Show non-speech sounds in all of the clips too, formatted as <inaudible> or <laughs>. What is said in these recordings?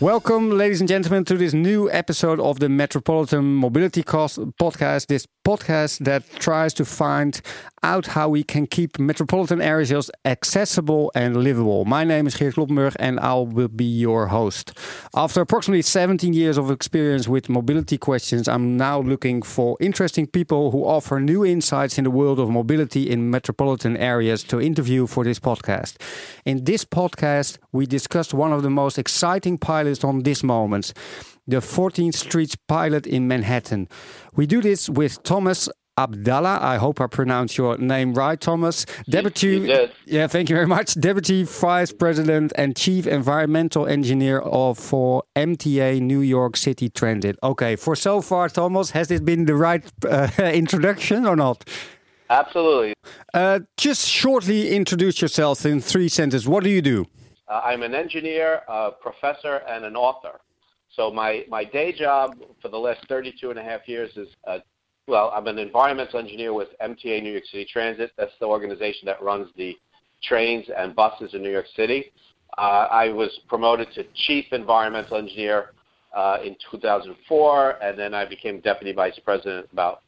Welcome, ladies and gentlemen, to this new episode of the Metropolitan Mobility Cost Podcast. This podcast that tries to find out how we can keep metropolitan areas accessible and livable. My name is Geert Kloppenburg and I will be your host. After approximately 17 years of experience with mobility questions, I'm now looking for interesting people who offer new insights in the world of mobility in metropolitan areas to interview for this podcast. In this podcast, we discussed one of the most exciting pilots on this moment the 14th Street pilot in Manhattan. We do this with Thomas Abdallah. I hope I pronounced your name right, Thomas. Deputy, yeah, thank you very much. Deputy Vice President and Chief Environmental Engineer of for MTA New York City Transit. Okay, for so far, Thomas, has this been the right uh, <laughs> introduction or not? Absolutely. Uh, just shortly introduce yourself in three sentences. What do you do? Uh, I'm an engineer, a professor, and an author. So my, my day job for the last 32 and a half years is, uh, well, I'm an environmental engineer with MTA New York City Transit. That's the organization that runs the trains and buses in New York City. Uh, I was promoted to chief environmental engineer uh, in 2004, and then I became deputy vice president about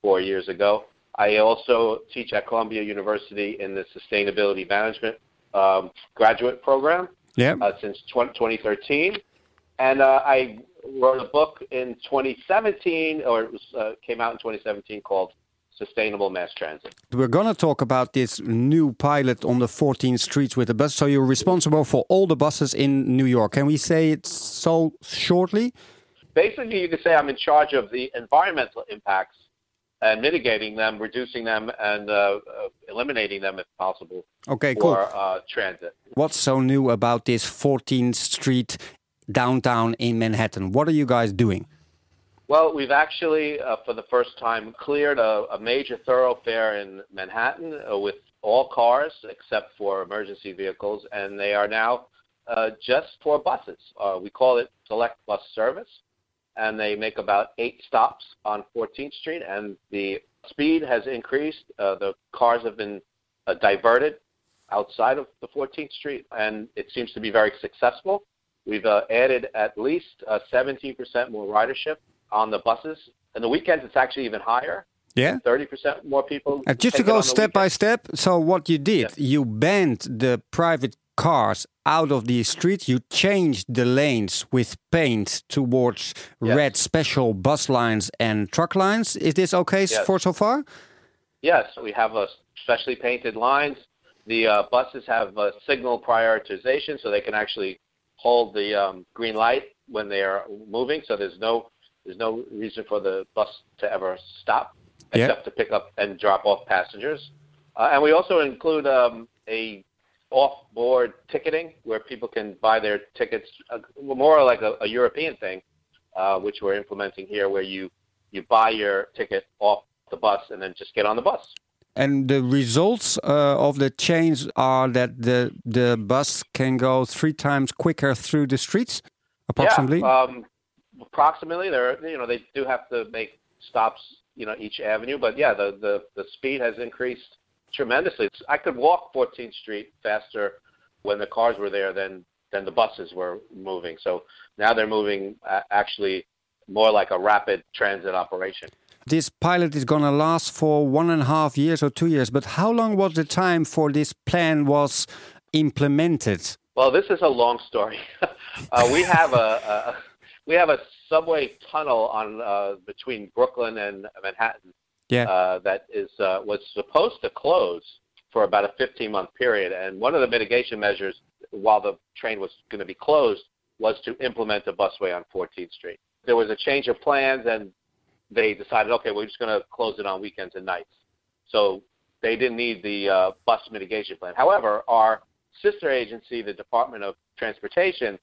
four years ago. I also teach at Columbia University in the sustainability management um, graduate program yeah. uh, since 20, 2013 and uh, I wrote a book in 2017, or it was, uh, came out in 2017, called Sustainable Mass Transit. We're going to talk about this new pilot on the 14 streets with the bus. So you're responsible for all the buses in New York. Can we say it so shortly? Basically, you could say I'm in charge of the environmental impacts and mitigating them, reducing them, and uh, uh, eliminating them if possible. Okay, for, cool. Uh, transit. What's so new about this 14th Street downtown in Manhattan. What are you guys doing? Well, we've actually, uh, for the first time, cleared a, a major thoroughfare in Manhattan uh, with all cars except for emergency vehicles, and they are now uh, just for buses. Uh, we call it Select Bus Service, and they make about eight stops on 14th Street, and the speed has increased. Uh, the cars have been uh, diverted outside of the 14th Street, and it seems to be very successful. We've uh, added at least uh, 17% more ridership on the buses. And the weekends, it's actually even higher. Yeah. 30% more people. And just to go step by step, so what you did, you banned the private cars out of the street. You changed the lanes with paint towards yes. red special bus lines and truck lines. Is this okay yes. for so far? Yes, we have a specially painted lines. The uh, buses have a signal prioritization, so they can actually hold the um, green light when they are moving. So there's no there's no reason for the bus to ever stop except yeah. to pick up and drop off passengers. Uh, and we also include um, a off-board ticketing where people can buy their tickets, uh, more like a, a European thing, uh, which we're implementing here, where you you buy your ticket off the bus and then just get on the bus. And the results uh, of the change are that the the bus can go three times quicker through the streets, approximately. Yeah, um, approximately. There, you know, they do have to make stops, you know, each avenue, but yeah, the the the speed has increased tremendously. I could walk 14th Street faster when the cars were there than than the buses were moving. So now they're moving uh, actually more like a rapid transit operation. This pilot is going to last for one and a half years or two years. But how long was the time for this plan was implemented? Well, this is a long story. <laughs> uh, we have a, a, we have a subway tunnel on uh, between Brooklyn and Manhattan. Yeah. Uh, that is uh, was supposed to close for about a 15 month period, and one of the mitigation measures while the train was going to be closed was to implement a busway on 14th Street. There was a change of plans, and they decided, okay, we're just going to close it on weekends and nights. So they didn't need the uh, bus mitigation plan. However, our sister agency, the Department of Transportation,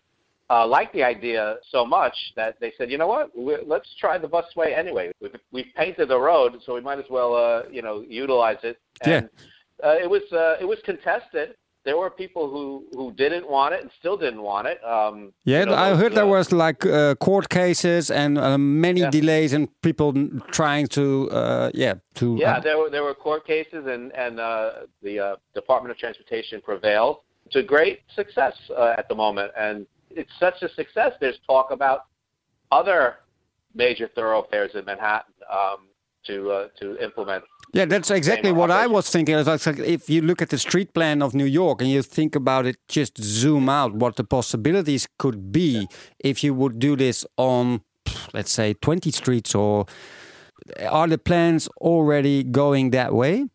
uh, liked the idea so much that they said, you know what, we, let's try the busway anyway. We've, we've painted the road, so we might as well, uh, you know, utilize it. And yeah. uh, it was uh, it was contested there were people who who didn't want it and still didn't want it. Um, yeah, you know, I heard uh, there was like uh, court cases and uh, many yeah. delays and people trying to uh, yeah to yeah there were there were court cases and and uh, the uh, Department of Transportation prevailed to great success at the moment and it's such a success. There's talk about other major thoroughfares in Manhattan um, to uh, to implement. Yeah, that's exactly what I was thinking. It's like if you look at the street plan of New York and you think about it, just zoom out what the possibilities could be yeah. if you would do this on, let's say, 20 streets or are the plans already going that way?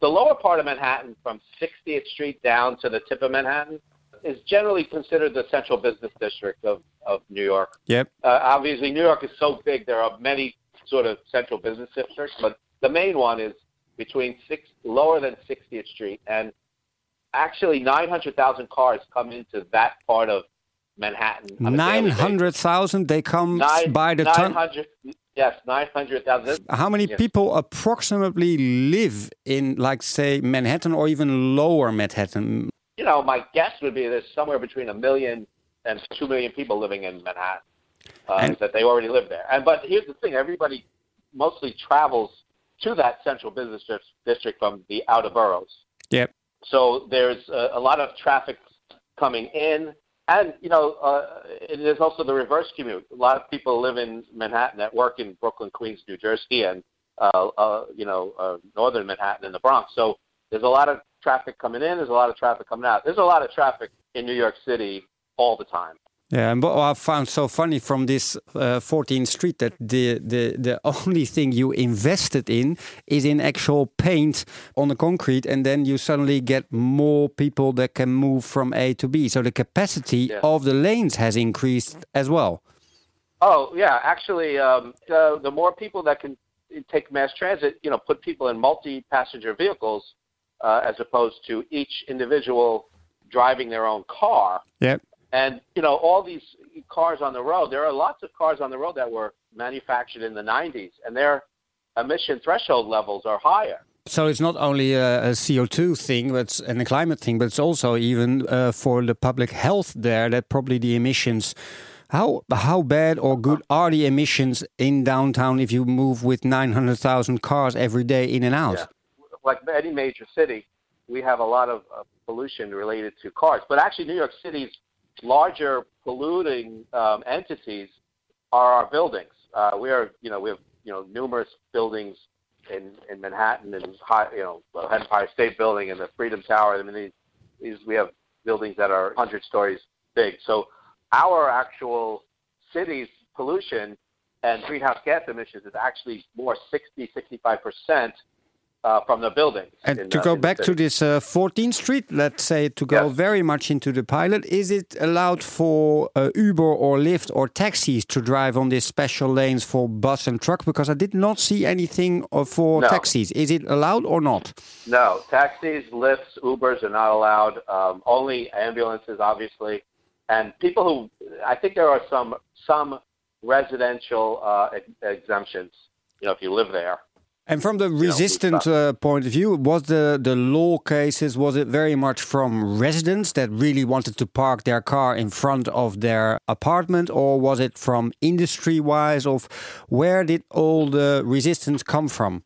The lower part of Manhattan, from 60th Street down to the tip of Manhattan, is generally considered the central business district of, of New York. Yep. Uh, obviously, New York is so big, there are many sort of central business districts, but the main one is between six, lower than 60th Street. And actually, 900,000 cars come into that part of Manhattan. 900,000? They come Nine, by the ton? Yes, 900,000. How many yes. people approximately live in, like, say, Manhattan or even lower Manhattan? You know, my guess would be there's somewhere between a million and two million people living in Manhattan. Uh, and, that they already live there. And but here's the thing: everybody mostly travels to that central business district from the outer boroughs. Yep. So there's a, a lot of traffic coming in and you know, uh, there's also the reverse commute. A lot of people live in Manhattan that work in Brooklyn, Queens, New Jersey, and uh, uh, you know, uh, northern Manhattan and the Bronx. So there's a lot of traffic coming in. There's a lot of traffic coming out. There's a lot of traffic in New York City all the time. Yeah, and what I found so funny from this uh, 14th Street that the, the the <laughs> only thing you invested in is in actual paint on the concrete, and then you suddenly get more people that can move from A to B. So the capacity yeah. of the lanes has increased as well. Oh yeah, actually, um, the, the more people that can take mass transit, you know, put people in multi-passenger vehicles uh, as opposed to each individual driving their own car. Yep. And you know, all these cars on the road, there are lots of cars on the road that were manufactured in the 90s, and their emission threshold levels are higher. So it's not only a, a CO2 thing, but and a climate thing, but it's also even uh, for the public health there that probably the emissions. How how bad or good are the emissions in downtown if you move with 900,000 cars every day in and out? Yeah. Like any major city, we have a lot of uh, pollution related to cars. But actually, New York City's larger polluting um, entities are our buildings. Uh, we are, you know, we have, you know, numerous buildings in, in Manhattan and high, you know, Empire State Building and the Freedom Tower. I mean, these, these we have buildings that are 100 stories big. So our actual city's pollution and greenhouse gas emissions is actually more 60, 65 percent uh, from the building. And in, to go back to this uh, 14th Street, let's say to go yes. very much into the pilot, is it allowed for uh, Uber or Lyft or taxis to drive on these special lanes for bus and truck? Because I did not see anything uh, for no. taxis. Is it allowed or not? No, taxis, Lyfts, Ubers are not allowed. Um, only ambulances, obviously, and people who I think there are some some residential uh, exemptions. You know, if you live there. And from the resistant uh, point of view, was the, the law cases, was it very much from residents that really wanted to park their car in front of their apartment, or was it from industry wise? Of where did all the resistance come from?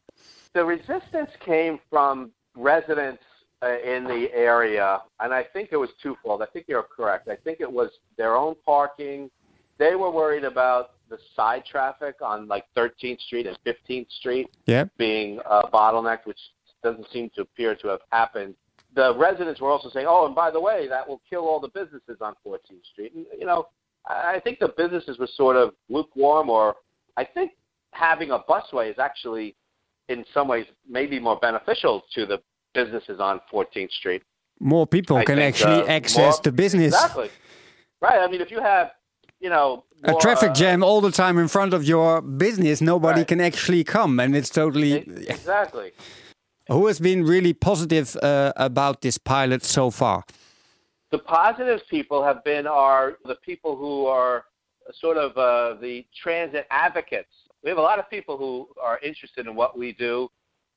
The resistance came from residents uh, in the area, and I think it was twofold. I think you're correct. I think it was their own parking. They were worried about the side traffic on like 13th Street and 15th Street yeah. being uh, bottlenecked, which doesn't seem to appear to have happened. The residents were also saying, "Oh, and by the way, that will kill all the businesses on 14th Street." And you know, I think the businesses were sort of lukewarm, or I think having a busway is actually, in some ways, maybe more beneficial to the businesses on 14th Street. More people I can think, actually uh, access more, the business. Exactly. Right. I mean, if you have you know a traffic uh, jam all the time in front of your business nobody right. can actually come and it's totally exactly. Who has been really positive uh, about this pilot so far? The positive people have been are the people who are sort of uh, the transit advocates. We have a lot of people who are interested in what we do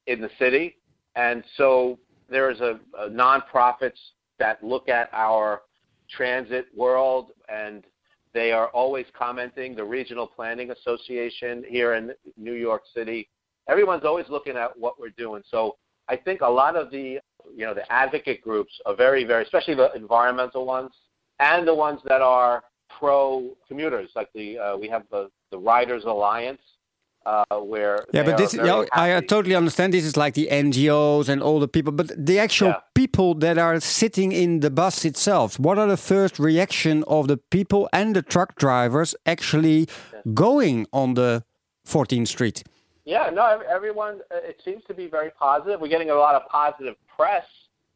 in the city and so there's a, a nonprofits that look at our transit world and they are always commenting. The Regional Planning Association here in New York City, everyone's always looking at what we're doing. So I think a lot of the you know the advocate groups are very very especially the environmental ones and the ones that are pro commuters. Like the uh, we have the the Riders Alliance, uh, where yeah, but this yeah, I totally understand. This is like the NGOs and all the people, but the actual yeah. people that are sitting in the bus itself. What are the first reaction of the people and the truck drivers actually going on the 14th Street? Yeah, no, everyone. Uh, it seems to be very positive. We're getting a lot of positive press,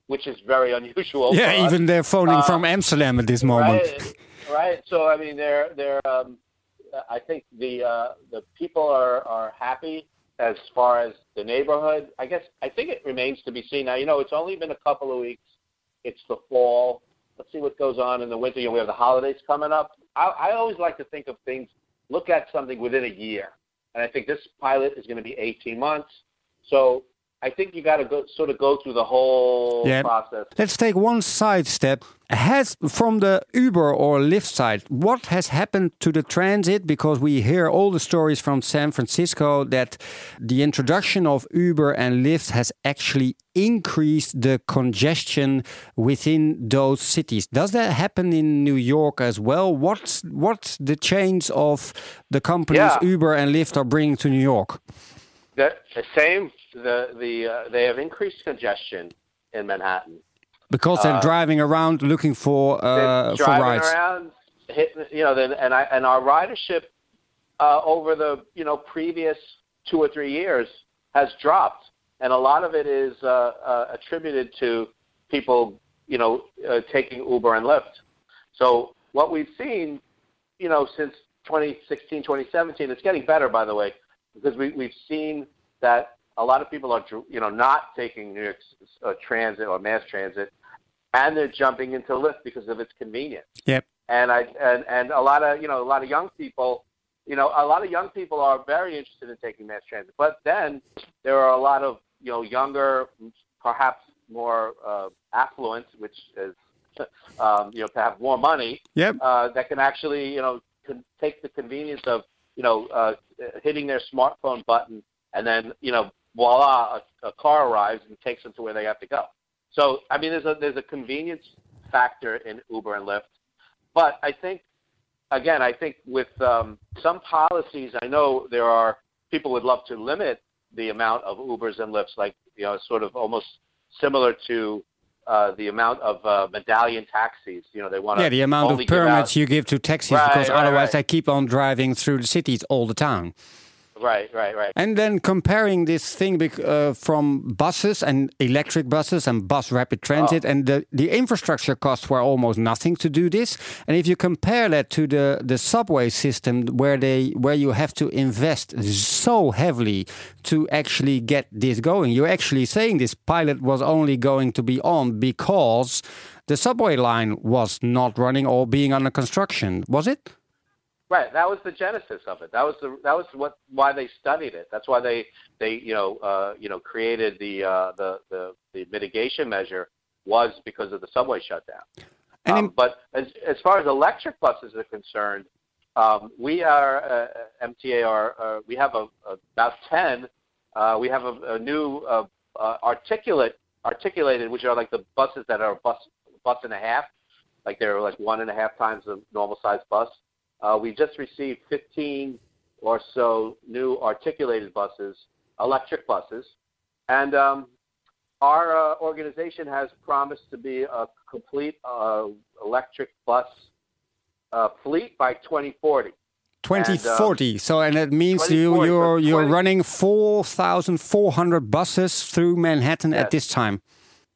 which is very <laughs> unusual. Yeah, even they're phoning uh, from Amsterdam at this moment. Right, right. So I mean, they're they're. Um, I think the uh, the people are are happy as far as the neighborhood. I guess I think it remains to be seen. Now, you know, it's only been a couple of weeks. It's the fall. Let's see what goes on in the winter. You know, we have the holidays coming up. I, I always like to think of things. Look at something within a year and I think this pilot is going to be 18 months. So I think you got to go sort of go through the whole yeah. process. Let's take one side step. Has from the Uber or Lyft side, what has happened to the transit? Because we hear all the stories from San Francisco that the introduction of Uber and Lyft has actually increased the congestion within those cities. Does that happen in New York as well? What's what's the change of the companies yeah. Uber and Lyft are bringing to New York? The same the the uh, they have increased congestion in Manhattan because they're uh, driving around looking for uh, for rides. around, hitting, you know, then and I and our ridership uh, over the you know previous two or three years has dropped, and a lot of it is uh, uh, attributed to people you know uh, taking Uber and Lyft. So what we've seen, you know, since 2016, 2017, it's getting better, by the way, because we, we've seen that a lot of people are you know not taking New York uh, Transit or mass transit, and they're jumping into Lyft because of its convenience. Yep. And I and and a lot of you know a lot of young people, you know a lot of young people are very interested in taking mass transit, but then there are a lot of you know younger, perhaps more uh, affluent, which is <laughs> um, you know to have more money. Yep. Uh, that can actually you know can take the convenience of you know uh, hitting their smartphone button and then you know voila, a, a car arrives and takes them to where they have to go. So I mean, there's a there's a convenience factor in Uber and Lyft, but I think again, I think with um, some policies, I know there are people would love to limit the amount of Ubers and Lyfts, like you know, sort of almost similar to uh, the amount of uh, medallion taxis. You know, they want to yeah, the amount of permits you give to taxis right, because right, otherwise right. they keep on driving through the cities all the time. Right, right, right. And then comparing this thing uh, from buses and electric buses and bus rapid transit, oh. and the, the infrastructure costs were almost nothing to do this. And if you compare that to the, the subway system, where they where you have to invest so heavily to actually get this going, you're actually saying this pilot was only going to be on because the subway line was not running or being under construction, was it? Right. That was the genesis of it. That was the that was what why they studied it. That's why they they you know uh, you know created the uh, the the the mitigation measure was because of the subway shutdown. Um, in- but as as far as electric buses are concerned, um, we are uh, MTA are uh, we have a, a, about ten. Uh, we have a, a new uh, uh, articulate articulated, which are like the buses that are bus bus and a half, like they're like one and a half times the normal size bus. Uh, we just received 15 or so new articulated buses, electric buses, and um, our uh, organization has promised to be a complete uh, electric bus uh, fleet by 2040. 2040. And, uh, so, and it means you you're you're running 4,400 buses through Manhattan yes. at this time.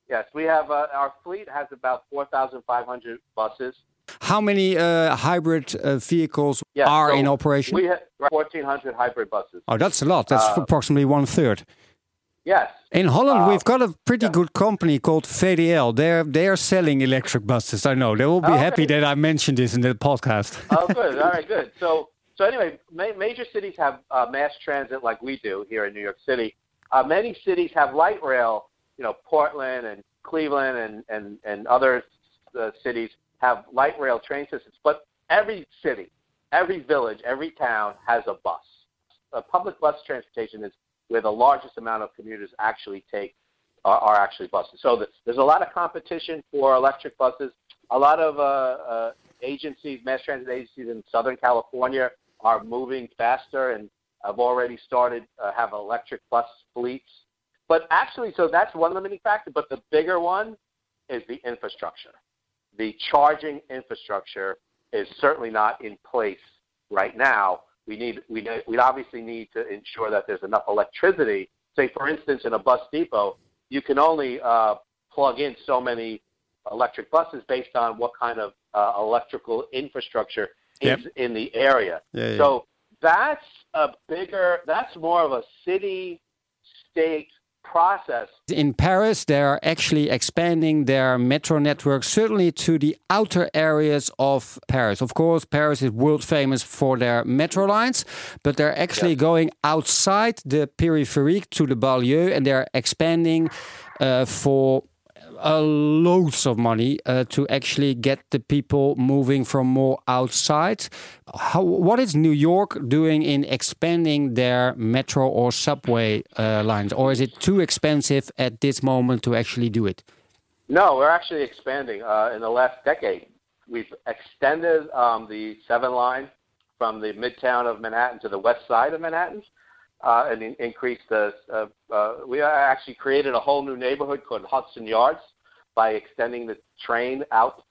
Yes, we have uh, our fleet has about 4,500 buses. How many uh, hybrid uh, vehicles yeah, are so in operation? We have 1,400 hybrid buses. Oh, that's a lot. That's uh, approximately one third. Yes. In Holland, uh, we've got a pretty yeah. good company called VDL. They're they're selling electric buses. I know they will be okay. happy that I mentioned this in the podcast. oh, <laughs> good. All right, good. So so anyway, ma major cities have uh, mass transit like we do here in New York City. Uh, many cities have light rail. You know, Portland and Cleveland and and and other uh, cities have light rail train systems, but every city, every village, every town has a bus. A public bus transportation is where the largest amount of commuters actually take are, are actually buses. So the, there's a lot of competition for electric buses. A lot of uh, uh, agencies, mass transit agencies in Southern California are moving faster and have already started uh, have electric bus fleets. But actually, so that's one limiting factor. But the bigger one is the infrastructure. The charging infrastructure is certainly not in place right now. We need we we obviously need to ensure that there's enough electricity. Say, for instance, in a bus depot, you can only uh, plug in so many electric buses based on what kind of uh, electrical infrastructure yep. is in the area. Yeah, yeah. So that's a bigger, that's more of a city state process. In Paris, they are actually expanding their metro network, certainly to the outer areas of Paris. Of course, Paris is world famous for their metro lines, but they're actually going outside the periphery to the banlieue and they're expanding uh, for uh, loads of money uh, to actually get the people moving from more outside. How, what is New York doing in expanding their metro or subway uh, lines, or is it too expensive at this moment to actually do it? No, we're actually expanding. Uh, in the last decade, we've extended um, the Seven Line from the midtown of Manhattan to the west side of Manhattan. Uh, and in, increased the. Uh, uh, we actually created a whole new neighborhood called Hudson Yards, by extending the train out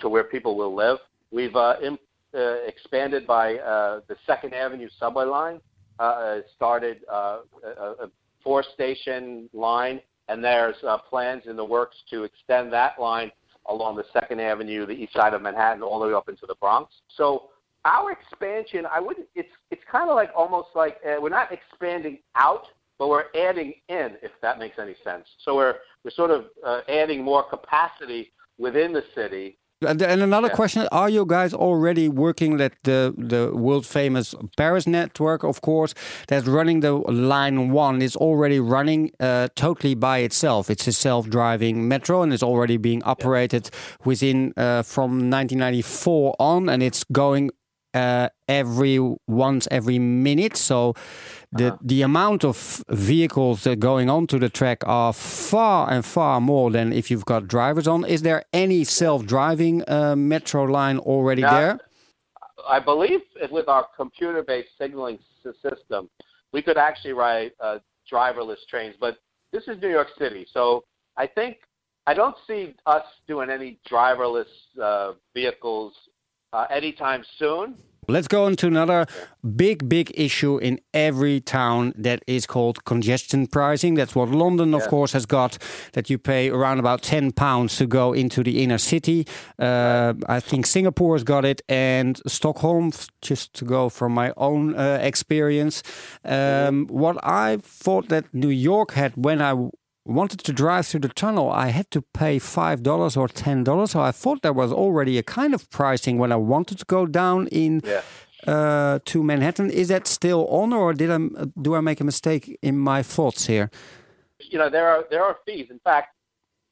to where people will live. We've uh, imp- uh, expanded by uh, the Second Avenue subway line, uh, started uh, a, a four station line, and there's uh, plans in the works to extend that line along the Second Avenue, the east side of Manhattan, all the way up into the Bronx. So our expansion, I wouldn't. It's it's kind of like almost like uh, we're not expanding out, but we're adding in, if that makes any sense. So we're we're sort of uh, adding more capacity within the city. And, another yeah. question: Are you guys already working at the the world famous Paris network? Of course, that's running the line one is already running uh, totally by itself. It's a self driving metro, and it's already being operated yeah. within uh, from 1994 on, and it's going uh, every once every minute. So the uh-huh. the amount of vehicles that going onto the track are far and far more than if you've got drivers on. Is there any self-driving uh, metro line already now, there? I believe with our computer-based signaling system, we could actually ride uh, driverless trains. But this is New York City, so I think I don't see us doing any driverless uh, vehicles uh, anytime soon. Let's go on to another big, big issue in every town that is called congestion pricing. That's what London, of yeah. course, has got. That you pay around about ten pounds to go into the inner city. Uh, I think Singapore has got it, and Stockholm, just to go from my own uh, experience. Um, what I thought that New York had when I wanted to drive through the tunnel, I had to pay five dollars or ten dollars. So I thought there was already a kind of pricing when I wanted to go down in yeah. uh, to Manhattan. Is that still on, or did I do I make a mistake in my thoughts here? You know, there are there are fees. In fact,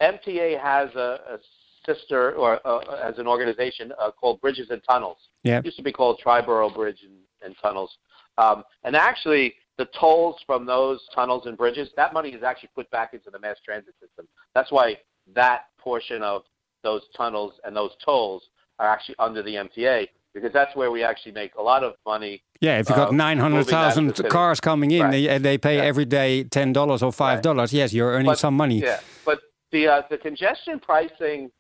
MTA has a, a sister or uh, as an organization uh, called Bridges and Tunnels. Yeah, it used to be called Triborough Bridge and, and Tunnels. Um, and actually, the tolls from those tunnels and bridges, that money is actually put back into the mass transit system. That's why that portion of those tunnels and those tolls are actually under the MTA because that's where we actually make a lot of money. Yeah, if you've got uh, 900,000 cars coming in right. they, and they pay yeah. every day $10 or $5, right. yes, you're earning but, some money. Yeah, but the, uh, the congestion pricing,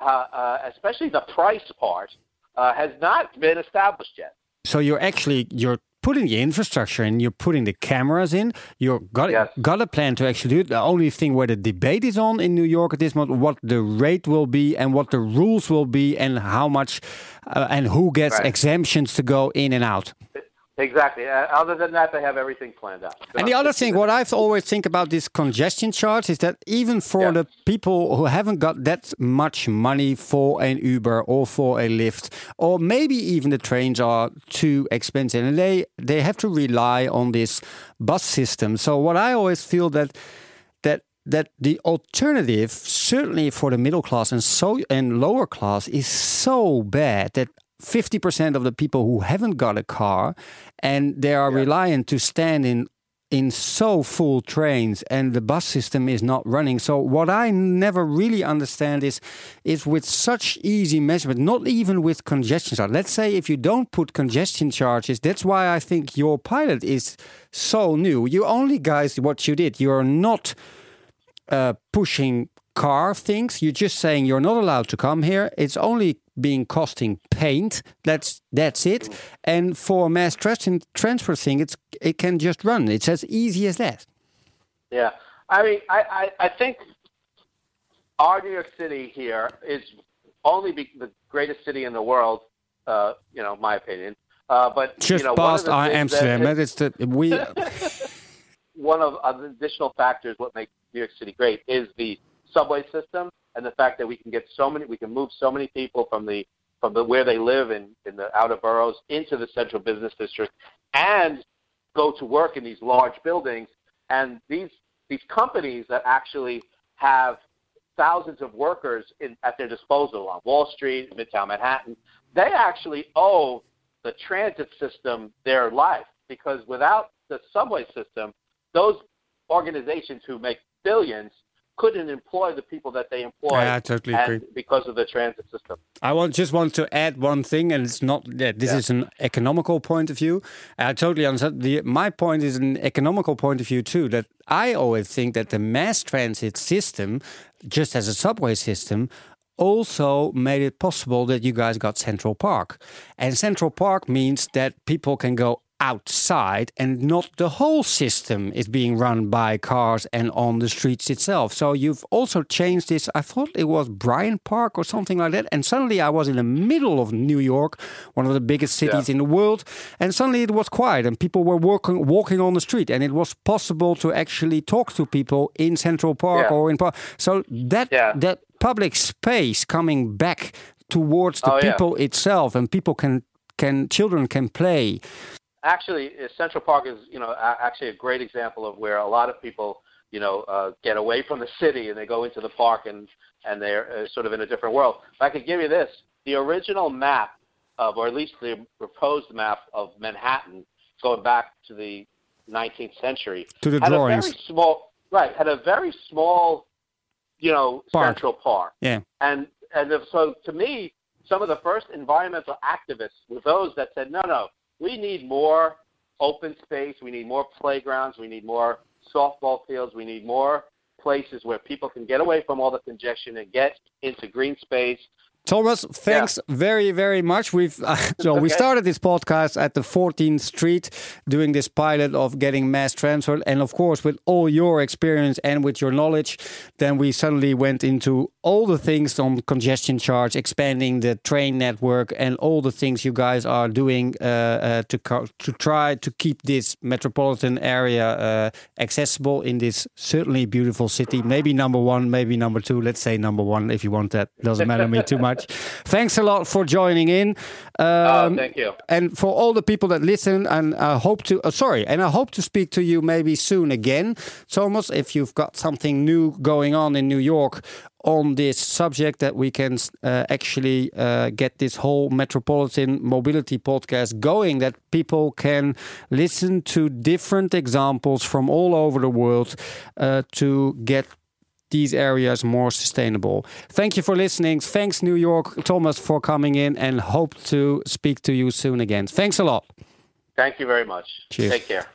uh, uh especially the price part, uh, has not been established yet. So you're actually you're putting the infrastructure in, you're putting the cameras in, you've got, yes. got a plan to actually do it. The only thing where the debate is on in New York at this moment, what the rate will be and what the rules will be and how much uh, and who gets right. exemptions to go in and out. Exactly. Uh, other than that, they have everything planned out. And the other thing, what I've always think about this congestion charge is that even for yeah. the people who haven't got that much money for an Uber or for a Lyft, or maybe even the trains are too expensive, and they they have to rely on this bus system. So what I always feel that that that the alternative, certainly for the middle class and so and lower class, is so bad that 50% of the people who haven't got a car and they are yeah. reliant to stand in in so full trains and the bus system is not running. So what I never really understand is is with such easy measurement, not even with congestion charge. Let's say if you don't put congestion charges, that's why I think your pilot is so new. You only guys what you did, you're not uh, pushing car things. You're just saying you're not allowed to come here. It's only being costing paint. That's that's it. And for mass transfer thing, it's it can just run. It's as easy as that. Yeah, I mean, I I, I think our New York City here is only be the greatest city in the world. Uh, you know, my opinion. Uh, but just you know, past Amsterdam. That is the we. <laughs> one of uh, additional factors what makes New York City great is the subway system and the fact that we can get so many, we can move so many people from the from the where they live in in the outer boroughs into the central business district, and go to work in these large buildings. And these these companies that actually have thousands of workers in, at their disposal on Wall Street, Midtown Manhattan, they actually owe the transit system their life because without the subway system, those organizations who make billions couldn't employ the people that they employ. Yeah, I totally agree. Because of the transit system. I want just want to add one thing, and it's not that this yeah. is an economical point of view. I totally understand. The, my point is an economical point of view too. That I always think that the mass transit system, just as a subway system, also made it possible that you guys got Central Park. And Central Park means that people can go outside and not the whole system is being run by cars and on the streets itself. So you've also changed this. I thought it was Bryant Park or something like that. And suddenly I was in the middle of New York, one of the biggest cities yeah. in the world. And suddenly it was quiet and people were walking, walking on the street. And it was possible to actually talk to people in Central Park yeah. or in Park. So that, yeah. that public space coming back towards the oh, people itself and people can can children can play actually, uh, Central Park is you know actually a great example of where a lot of people you know uh, get away from the city and they go into the park and and they're uh, sort of in a different world. If I could give you this, the original map of, or at least the proposed map of Manhattan, going back to the 19th century, to the had drawings. a very small right had a very small you know park. central park. Yeah, and and so to me, some of the first environmental activists were those that said, no, no, we need more open space. We need more playgrounds. We need more softball fields. We need more places where people can get away from all the congestion and get into green space Thomas, thanks yeah. very, very much. We've uh, <laughs> so okay. we started this podcast at the 14th Street, doing this pilot of getting mass transfer, and of course, with all your experience and with your knowledge, then we suddenly went into all the things on congestion charge, expanding the train network, and all the things you guys are doing uh, uh, to to try to keep this metropolitan area uh, accessible in this certainly beautiful city. Maybe number one, maybe number two. Let's say number one if you want that. Doesn't matter to me too much much. Thanks a lot for joining in. Um, oh, thank you. And for all the people that listen, and I hope to, uh, sorry, and I hope to speak to you maybe soon again, Thomas, if you've got something new going on in New York on this subject that we can uh, actually uh, get this whole metropolitan mobility podcast going that people can listen to different examples from all over the world uh, to get these areas more sustainable. Thank you for listening. Thanks, New York, Thomas, for coming in and hope to speak to you soon again. Thanks a lot. Thank you very much. Cheers. Take care.